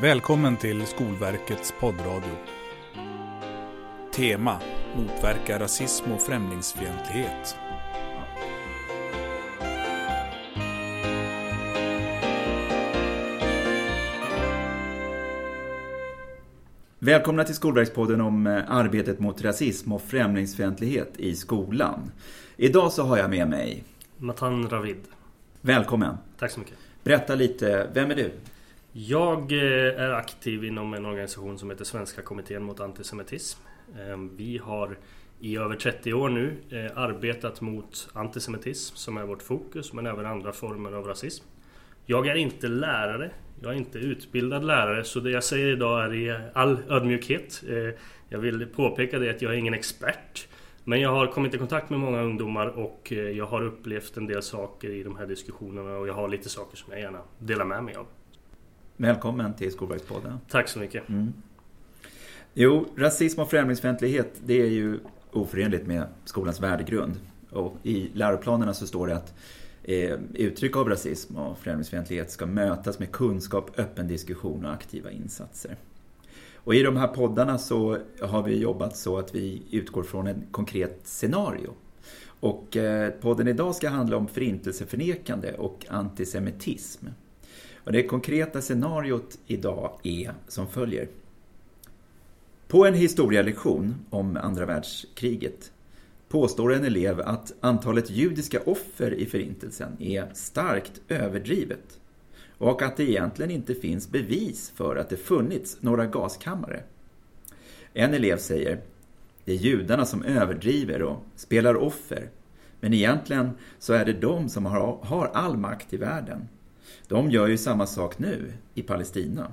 Välkommen till Skolverkets poddradio. Tema Motverka rasism och främlingsfientlighet. Välkomna till Skolverkspodden om eh, arbetet mot rasism och främlingsfientlighet i skolan. Idag så har jag med mig Matan Ravid. Välkommen! Tack så mycket. Berätta lite, vem är du? Jag eh, är aktiv inom en organisation som heter Svenska kommittén mot antisemitism. Ehm, vi har i över 30 år nu eh, arbetat mot antisemitism som är vårt fokus men även andra former av rasism. Jag är inte lärare, jag är inte utbildad lärare så det jag säger idag är i all ödmjukhet. Eh, jag vill påpeka det att jag är ingen expert. Men jag har kommit i kontakt med många ungdomar och jag har upplevt en del saker i de här diskussionerna och jag har lite saker som jag gärna delar med mig av. Välkommen till Skolverkspodden. Tack så mycket. Mm. Jo, rasism och främlingsfientlighet det är ju oförenligt med skolans värdegrund. Och I läroplanerna så står det att eh, uttryck av rasism och främlingsfientlighet ska mötas med kunskap, öppen diskussion och aktiva insatser. Och I de här poddarna så har vi jobbat så att vi utgår från ett konkret scenario. Och eh, podden idag ska handla om förintelseförnekande och antisemitism. Och det konkreta scenariot idag är som följer. På en historielektion om andra världskriget påstår en elev att antalet judiska offer i förintelsen är starkt överdrivet och att det egentligen inte finns bevis för att det funnits några gaskammare. En elev säger det är judarna som överdriver och spelar offer men egentligen så är det de som har, har all makt i världen. De gör ju samma sak nu i Palestina.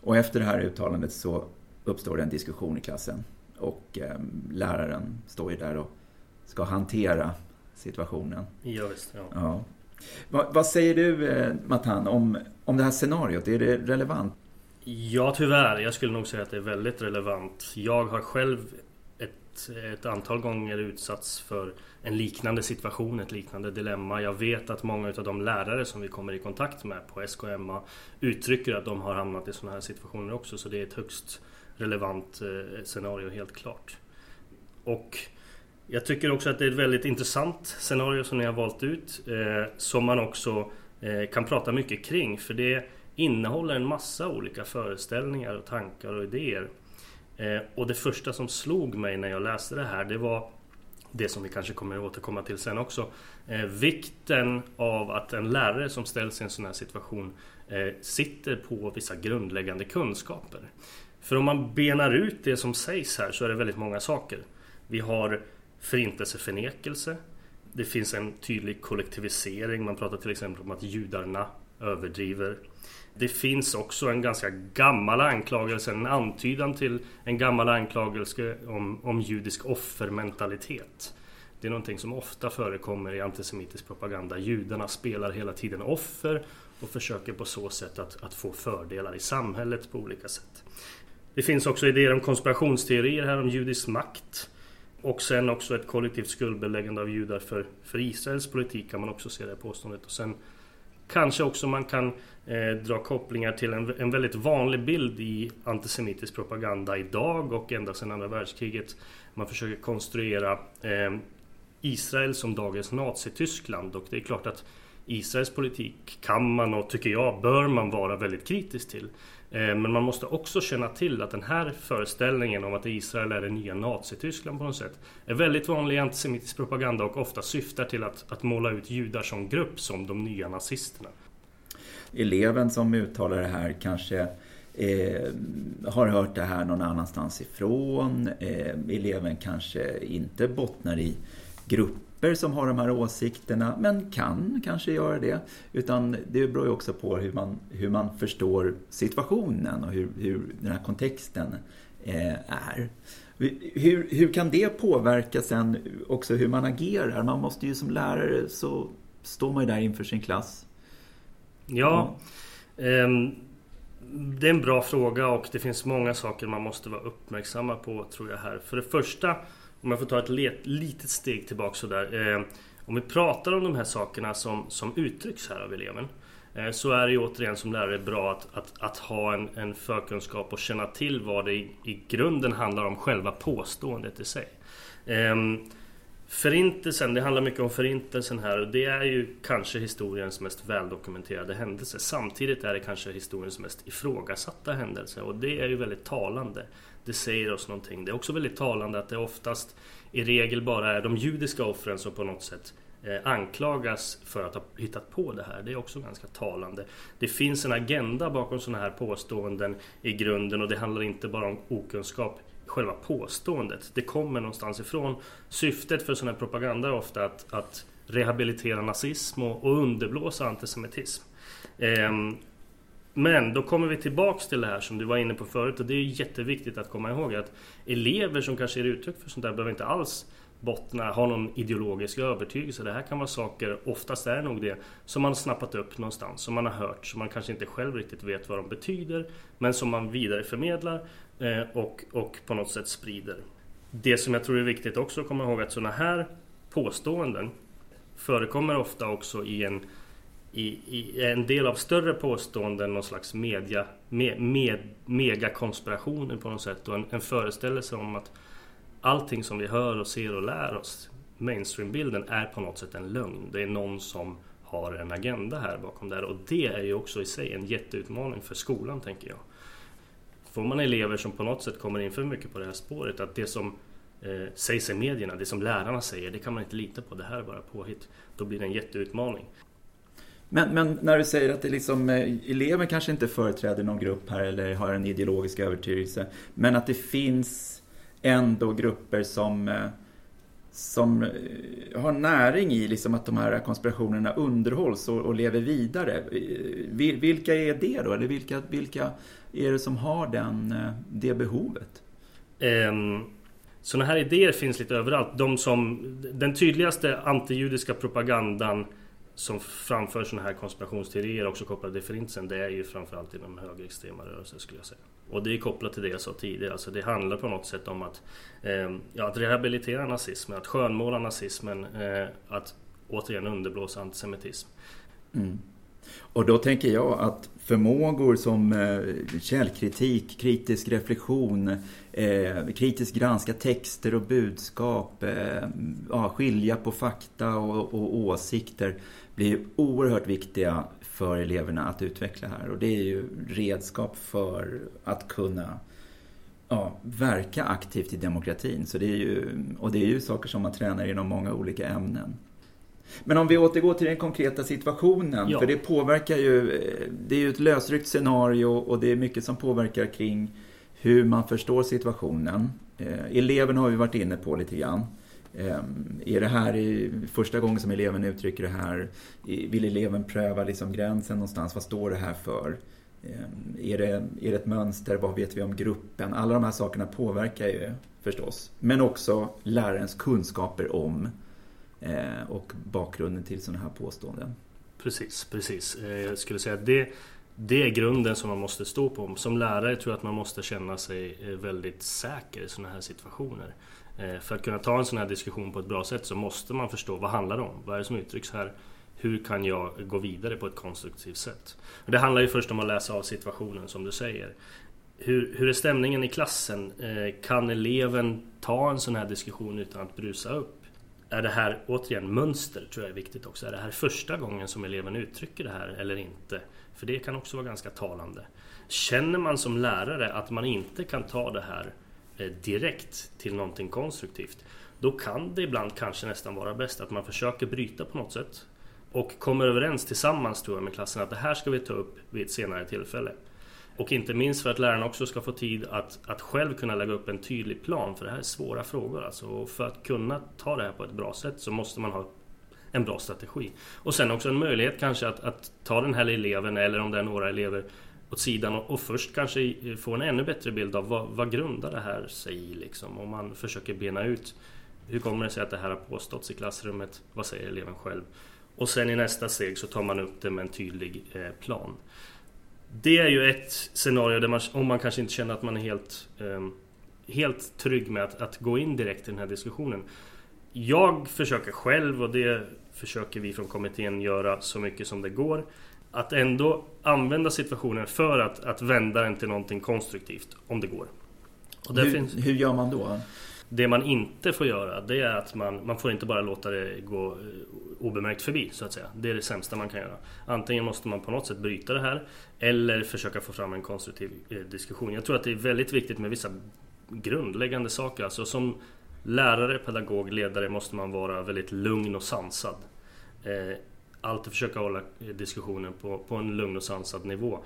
Och efter det här uttalandet så uppstår det en diskussion i klassen. Och eh, läraren står ju där och ska hantera situationen. Ja, visst, ja. ja. Va, vad säger du, eh, Matan, om, om det här scenariot? Är det relevant? Ja, tyvärr. Jag skulle nog säga att det är väldigt relevant. Jag har själv ett, ett antal gånger utsatts för en liknande situation, ett liknande dilemma. Jag vet att många av de lärare som vi kommer i kontakt med på SKMA uttrycker att de har hamnat i sådana här situationer också. Så det är ett högst relevant eh, scenario helt klart. Och jag tycker också att det är ett väldigt intressant scenario som ni har valt ut. Eh, som man också eh, kan prata mycket kring. För det innehåller en massa olika föreställningar och tankar och idéer. Eh, och det första som slog mig när jag läste det här det var det som vi kanske kommer att återkomma till sen också. Eh, vikten av att en lärare som ställs i en sån här situation eh, sitter på vissa grundläggande kunskaper. För om man benar ut det som sägs här så är det väldigt många saker. Vi har förintelseförnekelse. Det finns en tydlig kollektivisering. Man pratar till exempel om att judarna överdriver. Det finns också en ganska gammal anklagelse, en antydan till en gammal anklagelse om, om judisk offermentalitet. Det är någonting som ofta förekommer i antisemitisk propaganda. Judarna spelar hela tiden offer och försöker på så sätt att, att få fördelar i samhället på olika sätt. Det finns också idéer om konspirationsteorier här om judisk makt. Och sen också ett kollektivt skuldbeläggande av judar för, för Israels politik kan man också se det påståendet. Och sen Kanske också man kan eh, dra kopplingar till en, en, väldigt vanlig bild i antisemitisk propaganda idag och ända sedan andra världskriget. Man försöker konstruera eh, Israel som dagens Nazityskland och det är klart att Israels politik kan man och tycker jag bör man vara väldigt kritisk till. Eh, men man måste också känna till att den här föreställningen om att Israel är det nya Nazityskland på något sätt är väldigt vanlig i antisemitisk propaganda och ofta syftar till att, att måla ut judar som grupp som de nya nazisterna. Eleven som uttalar det här kanske eh, har hört det här någon annanstans ifrån. Eh, eleven kanske inte bottnar i grupper som har de här åsikterna, men kan kanske göra det. Utan det beror ju också på hur man, hur man förstår situationen och hur, hur den här kontexten eh, är. Hur, hur kan det påverka sen också hur man agerar? Man måste ju som lärare så står man ju där inför sin klass. Ja, ja. Um, det är en bra fråga och det finns många saker man måste vara uppmärksamma på tror jag här. För det första om jag får ta ett litet steg tillbaka sådär. Eh, om vi pratar om de här sakerna som, som uttrycks här av eleven. Eh, så är det ju återigen som lärare bra att, att, att ha en, en förkunskap och känna till vad det i, i grunden handlar om själva påståendet i sig. Eh, Förintelsen, det handlar mycket om Förintelsen här och det är ju kanske historiens mest väldokumenterade händelse. Samtidigt är det kanske historiens mest ifrågasatta händelse och det är ju väldigt talande. Det säger oss någonting. Det är också väldigt talande att det oftast i regel bara är de judiska offren som på något sätt eh, anklagas för att ha hittat på det här. Det är också ganska talande. Det finns en agenda bakom sådana här påståenden i grunden och det handlar inte bara om okunskap själva påståendet. Det kommer någonstans ifrån. Syftet för sån här propaganda är ofta att, att rehabilitera nazism och, och underblåsa antisemitism. Ehm, men då kommer vi tillbaks till det här som du var inne på förut och det är jätteviktigt att komma ihåg att elever som kanske ger uttryck för sånt där behöver inte alls bottna, ha någon ideologisk övertygelse. Det här kan vara saker, oftast är det nog det, som man snappat upp någonstans, som man har hört, som man kanske inte själv riktigt vet vad de betyder, men som man vidareförmedlar Eh, och, och på något sätt sprider. Det som jag tror är viktigt också att komma ihåg att sådana här påståenden förekommer ofta också i en, i, i en del av större påståenden, någon slags media, med, med, megakonspirationer på något sätt och en, en föreställelse om att allting som vi hör och ser och lär oss, mainstreambilden, är på något sätt en lögn. Det är någon som har en agenda här bakom det här och det är ju också i sig en jätteutmaning för skolan tänker jag får man elever som på något sätt kommer in för mycket på det här spåret att det som eh, sägs i medierna, det som lärarna säger, det kan man inte lita på. Det här är bara påhitt. Då blir det en jätteutmaning. Men, men när du säger att det liksom, eh, elever kanske inte företräder någon grupp här eller har en ideologisk övertygelse. Men att det finns ändå grupper som, eh, som eh, har näring i liksom att de här konspirationerna underhålls och, och lever vidare. Eh, vilka är det då? Eller vilka, vilka är det som har den, eh, det behovet? Ehm, um, sådana här idéer finns lite överallt. De som, den tydligaste antijudiska propagandan som framför sådana här konspirationsteorier också kopplade till förintelsen det är ju framförallt inom högerextrema rörelser skulle jag säga. Och det är kopplat till det jag sa tidigare. Alltså det handlar på något sätt om att, eh, ja, att rehabilitera nazismen, att skönmåla nazismen, eh, att återigen underblåsa antisemitism. Mm. Och då tänker jag att förmågor som eh, källkritik, kritisk reflektion, eh, kritiskt granska texter och budskap, eh, ja, skilja på fakta och, och åsikter blir oerhört viktiga för eleverna att utveckla här. Och det är ju redskap för att kunna ja, verka aktivt i demokratin. Så det är ju, och det är ju saker som man tränar inom många olika ämnen. Men om vi återgår till den konkreta situationen, ja. för det påverkar ju, det är ju ett lösryckt scenario och det är mycket som påverkar kring hur man förstår situationen. Eh, eleven har vi varit inne på lite grann. Eh, är det här i, första gången som eleven uttrycker det här? Vill eleven pröva liksom gränsen någonstans? Vad står det här för? Eh, är, det, är det ett mönster? Vad vet vi om gruppen? Alla de här sakerna påverkar ju förstås. Men också lärarens kunskaper om eh, och bakgrunden till sådana här påståenden. Precis, precis. Eh, jag skulle säga att det, det är grunden som man måste stå på. Som lärare tror jag att man måste känna sig eh, väldigt säker i sådana här situationer. Eh, för att kunna ta en sån här diskussion på ett bra sätt så måste man förstå vad handlar det om? Vad är det som uttrycks här? Hur kan jag gå vidare på ett konstruktivt sätt? Det handlar ju först om att läsa av situationen som du säger. Hur, hur är stämningen i klassen? Kan eleven ta en sån här diskussion utan att brusa upp? Är det här, återigen, mönster tror jag är viktigt också. Är det här första gången som eleven uttrycker det här eller inte? För det kan också vara ganska talande. Känner man som lärare att man inte kan ta det här eh, direkt till någonting konstruktivt, då kan det ibland kanske nästan vara bäst att man försöker bryta på något sätt och kommer överens tillsammans tror jag med klassen att det här ska vi ta upp vid ett senare tillfälle. Och inte minst för att lärarna också ska få tid att, att själv kunna lägga upp en tydlig plan. För det här är svåra frågor alltså. Och för att kunna ta det här på ett bra sätt så måste man ha en bra strategi. Och sen också en möjlighet kanske att, att ta den här eleven eller om det är några elever åt sidan och, och först kanske få en ännu bättre bild av vad, vad grundar det här sig i liksom. Om man försöker bena ut hur kommer det sig att det här har påståtts i klassrummet? Vad säger eleven själv? Och sen i nästa steg så tar man upp det med en tydlig eh, plan. Det är ju ett scenario där man, om man kanske inte känner att man är helt, eh, helt trygg med att, att gå in direkt i den här diskussionen. Jag försöker själv och det försöker vi från kommittén göra så mycket som det går. att ändå använda situationen för att, att vända den till någonting konstruktivt om det går. hur, finns... hur gör man då? Det man inte får göra det är att man, man får inte bara låta det gå eh, obemärkt förbi så att säga. Det är det sämsta man kan göra. Antingen måste man på något sätt bryta det här eller försöka få fram en konstruktiv eh, diskussion. Jag tror att det är väldigt viktigt med vissa grundläggande saker. Alltså som lärare, pedagog, ledare måste man vara väldigt lugn och sansad. Eh, alltid försöka hålla eh, diskussionen på, på en lugn och sansad nivå.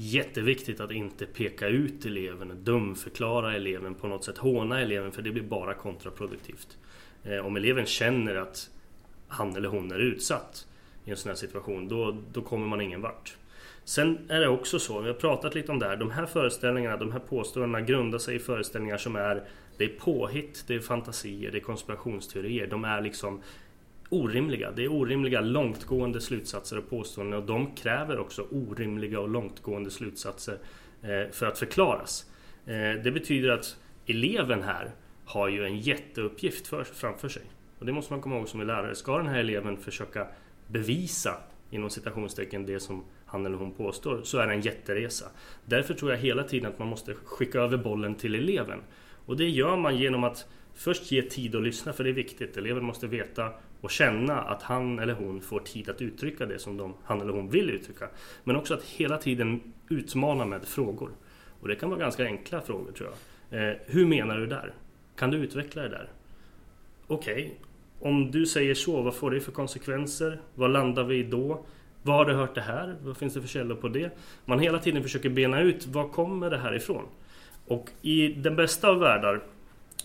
Jätteviktigt att inte peka ut eleven, dumförklara eleven på något sätt, håna eleven för det blir bara kontraproduktivt. Eh, om eleven känner att han eller hon är utsatt i en sån här situation, då, då kommer man ingen vart. Sen är det också så, vi har pratat lite om det här, de här föreställningarna, de här påståendena grundar sig i föreställningar som är Det är påhitt, det är fantasier, det är konspirationsteorier. De är liksom orimliga. Det är orimliga långtgående slutsatser och påståenden och de kräver också orimliga och långtgående slutsatser eh, för att förklaras. Eh, det betyder att eleven här har ju en jätteuppgift för, framför sig. Och det måste man komma ihåg som lärare. Ska den här eleven försöka bevisa inom citationstecken det som han eller hon påstår så är det en jätteresa. Därför tror jag hela tiden att man måste skicka över bollen till eleven. Och det gör man genom att först ge tid att lyssna, för det är viktigt. Eleven måste veta och känna att han eller hon får tid att uttrycka det som de, han eller hon vill uttrycka. Men också att hela tiden utmana med frågor. Och det kan vara ganska enkla frågor tror jag. Eh, hur menar du där? Kan du utveckla det där? Okej, okay. om du säger så, vad får det för konsekvenser? Vad landar vi i då? Var har du hört det här? Vad finns det för källor på det? Man hela tiden försöker bena ut, var kommer det här ifrån? Och i den bästa av världar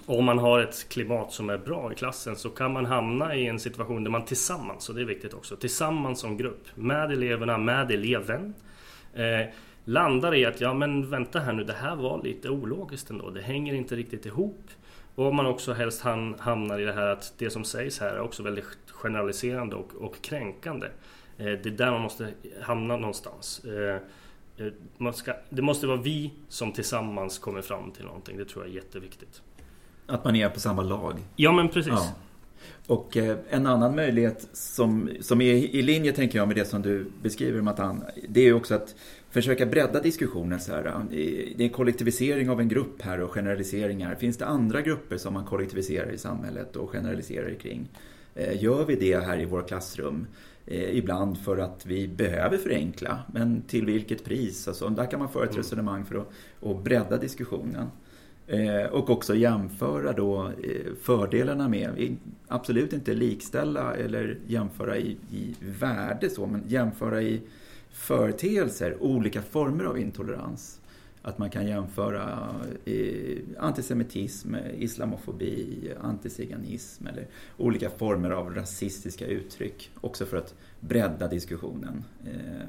om man har ett klimat som är bra i klassen så kan man hamna i en situation där man tillsammans, och det är viktigt också, tillsammans som grupp med eleverna, med eleven eh, landar i att ja men vänta här nu, det här var lite ologiskt ändå, det hänger inte riktigt ihop. Och om man också helst hamnar i det här att det som sägs här är också väldigt generaliserande och, och kränkande. Eh, det är där man måste hamna någonstans. Eh, eh, ska, det måste vara vi som tillsammans kommer fram till någonting, det tror jag är jätteviktigt. Att man är på samma lag. Ja, men precis. Ja. Och eh, en annan möjlighet som, som är i linje, tänker jag, med det som du beskriver, Matan, det är också att försöka bredda diskussionen. Så här. Det är kollektivisering av en grupp här och generaliseringar. Finns det andra grupper som man kollektiviserar i samhället och generaliserar kring? Eh, gör vi det här i våra klassrum? Eh, ibland för att vi behöver förenkla, men till vilket pris? Alltså, där kan man föra ett mm. resonemang för att, att bredda diskussionen. Eh, och också jämföra då eh, fördelarna med, absolut inte likställa eller jämföra i, i värde så, men jämföra i företeelser, olika former av intolerans. Att man kan jämföra eh, antisemitism, islamofobi, antiziganism eller olika former av rasistiska uttryck. Också för att bredda diskussionen. Eh,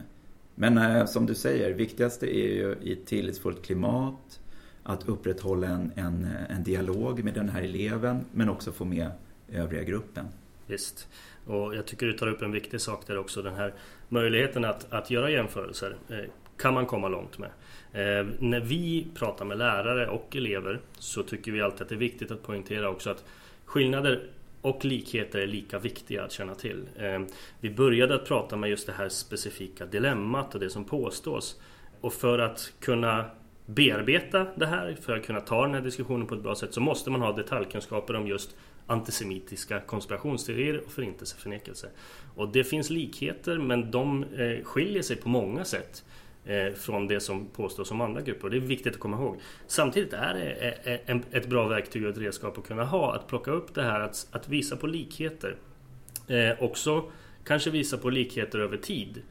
men eh, som du säger, viktigaste är ju i ett tillitsfullt klimat, att upprätthålla en, en, en dialog med den här eleven men också få med övriga gruppen. Visst. Och jag tycker du tar upp en viktig sak där också. Den här möjligheten att, att göra jämförelser eh, kan man komma långt med. Eh, när vi pratar med lärare och elever så tycker vi alltid att det är viktigt att poängtera också att skillnader och likheter är lika viktiga att känna till. Eh, vi började att prata med just det här specifika dilemmat och det som påstås. Och för att kunna bearbeta det här, för att kunna ta den här diskussionen på ett bra sätt så måste man ha detaljkunskaper om just antisemitiska konspirationsteorier och förintelseförnekelse. Och det finns likheter men de eh, skiljer sig på många sätt eh, från det som påstås om andra grupper. Och det är viktigt att komma ihåg. Samtidigt är det eh, eh, ett bra verktyg och ett redskap att kunna ha, att plocka upp det här, att, att visa på likheter. Eh, också kanske visa på likheter över tid.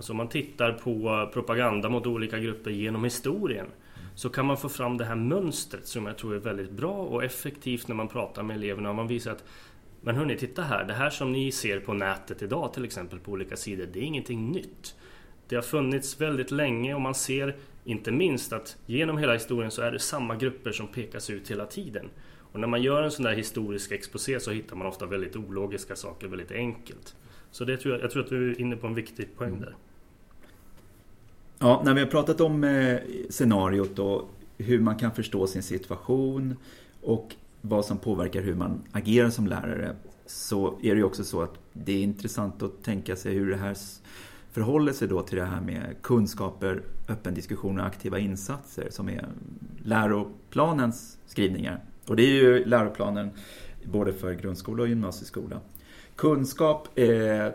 Alltså om man tittar på propaganda mot olika grupper genom historien så kan man få fram det här mönstret som jag tror är väldigt bra och effektivt när man pratar med eleverna. Man visar att men hörni, titta här. Det här som ni ser på nätet idag till exempel på olika sidor, det är ingenting nytt. Det har funnits väldigt länge och man ser inte minst att genom hela historien så är det samma grupper som pekas ut hela tiden. Och när man gör en sån där historisk exposé så hittar man ofta väldigt ologiska saker väldigt enkelt. Så det tror jag, jag tror att du är inne på en viktig poäng där. Ja, när vi har pratat om eh, scenariot och hur man kan förstå sin situation och vad som påverkar hur man agerar som lärare så är det ju också så att det är intressant att tänka sig hur det här förhåller sig då till det här med kunskaper, öppen diskussion och aktiva insatser som är läroplanens skrivningar. Och det är ju läroplanen både för grundskola och gymnasieskola. Kunskap, eh,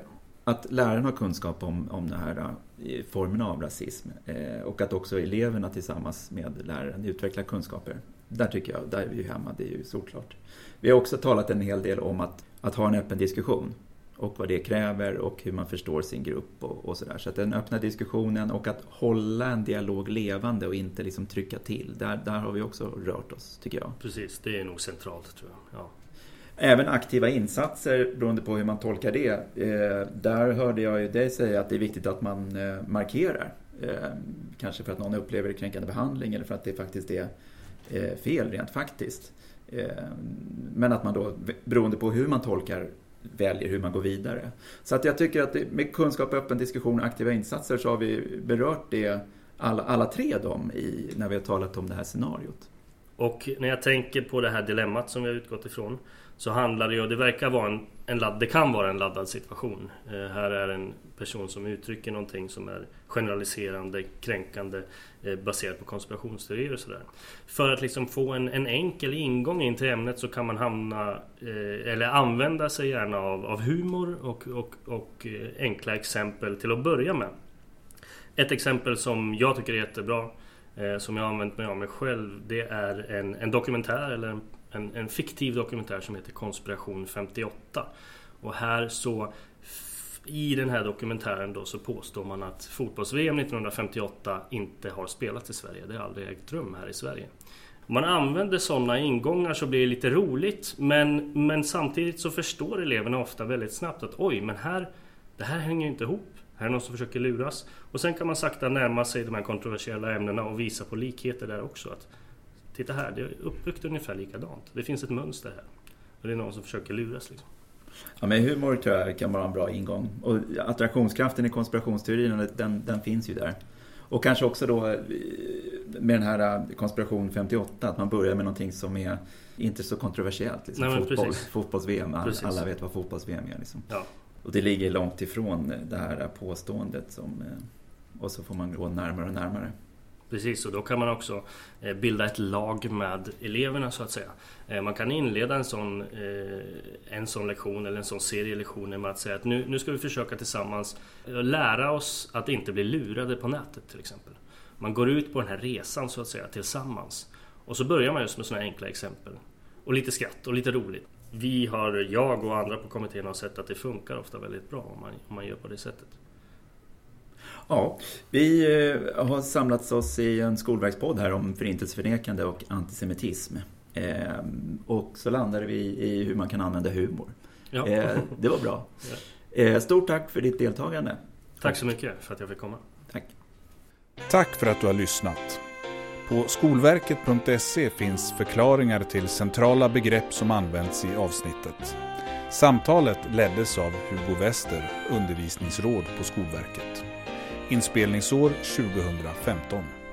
att läraren har kunskap om, om den här eh, formen formerna av rasism eh, och att också eleverna tillsammans med läraren utvecklar kunskaper. Där tycker jag, där är vi ju hemma, det är ju såklart. Vi har också talat en hel del om att, att ha en öppen diskussion och vad det kräver och hur man förstår sin grupp och, och sådär. Så att den öppna diskussionen och att hålla en dialog levande och inte liksom trycka till. Där, där har vi också rört oss, tycker jag. Precis, det är nog centralt tror jag. Ja. Även aktiva insatser, beroende på hur man tolkar det. Eh, där hörde jag ju dig säga att det är viktigt att man eh, markerar. Eh, kanske för att någon upplever kränkande behandling eller för att det faktiskt är eh, fel rent faktiskt. Eh, men att man då, beroende på hur man tolkar väljer hur man går vidare. Så att jag tycker att det, med kunskap, öppen diskussion och aktiva insatser så har vi berört det alla, alla tre dem i, när vi har talat om det här scenariot. Och när jag tänker på det här dilemmat som vi har utgått ifrån så handlar det ju, det verkar vara en, en ladd, det kan vara en laddad situation. Eh, här är en person som uttrycker någonting som är generaliserande, kränkande eh, baserat på konspirationsteorier och sådär. För att liksom få en, en enkel ingång in till ämnet så kan man hamna eh, eller använda sig gärna av, av humor och, och, och eh, enkla exempel till att börja med. Ett exempel som jag tycker är jättebra eh, som jag har använt mig av mig själv det är en, en dokumentär eller en en, en fiktiv dokumentär som heter Konspiration 58. Och här så i den här dokumentären då så påstår man att fotbolls-VM 1958 inte har spelats i Sverige. Det har aldrig ägt rum här i Sverige. Om man använder sådana ingångar så blir det lite roligt men, men samtidigt så förstår eleverna ofta väldigt snabbt att oj, men här, det här hänger inte ihop. Här är någon som försöker luras. Och sen kan man sakta närma sig de här kontroversiella ämnena och visa på likheter där också. Att Titta här, det är uppbyggt ungefär likadant. Det finns ett mönster här. Och det är någon som försöker luras liksom. Ja, men humor tror jag kan vara en bra ingång. Och attraktionskraften i konspirationsteorierna, den, den finns ju där. Och kanske också då eh, med den här eh, konspiration 58, att man börjar med någonting som är inte så kontroversiellt. Liksom. Nej, Fotbolls, Fotbolls-VM, alla, alla vet vad fotbolls-VM är. Liksom. Ja. Och det ligger långt ifrån det här påståendet. Som, eh, och så får man gå närmare och närmare. Precis, och då kan man också eh, bilda ett lag med eleverna så att säga. Eh, man kan inleda en sån, eh, en sån lektion eller en sån serie lektioner med att säga att nu, nu ska vi försöka tillsammans lära oss att inte bli lurade på nätet till exempel. Man går ut på den här resan så att säga tillsammans. Och så börjar man just med såna enkla exempel. Och lite skratt och lite roligt. Vi har, jag och andra på kommittén har sett att det funkar ofta väldigt bra om man, om man gör på det sättet. Ja, vi eh, har samlats oss i en skolverkspodd här om förintelseförnekande och antisemitism. Ehm, och så landade vi i hur man kan använda humor. Ja. Eh, det var bra. Eh, stort tack för ditt deltagande. Tack så mycket för att jag fick komma. Tack. Tack för att du har lyssnat. På skolverket.se finns förklaringar till centrala begrepp som används i avsnittet. Samtalet leddes av Hugo Wester, undervisningsråd på Skolverket. Inspelningsår 2015.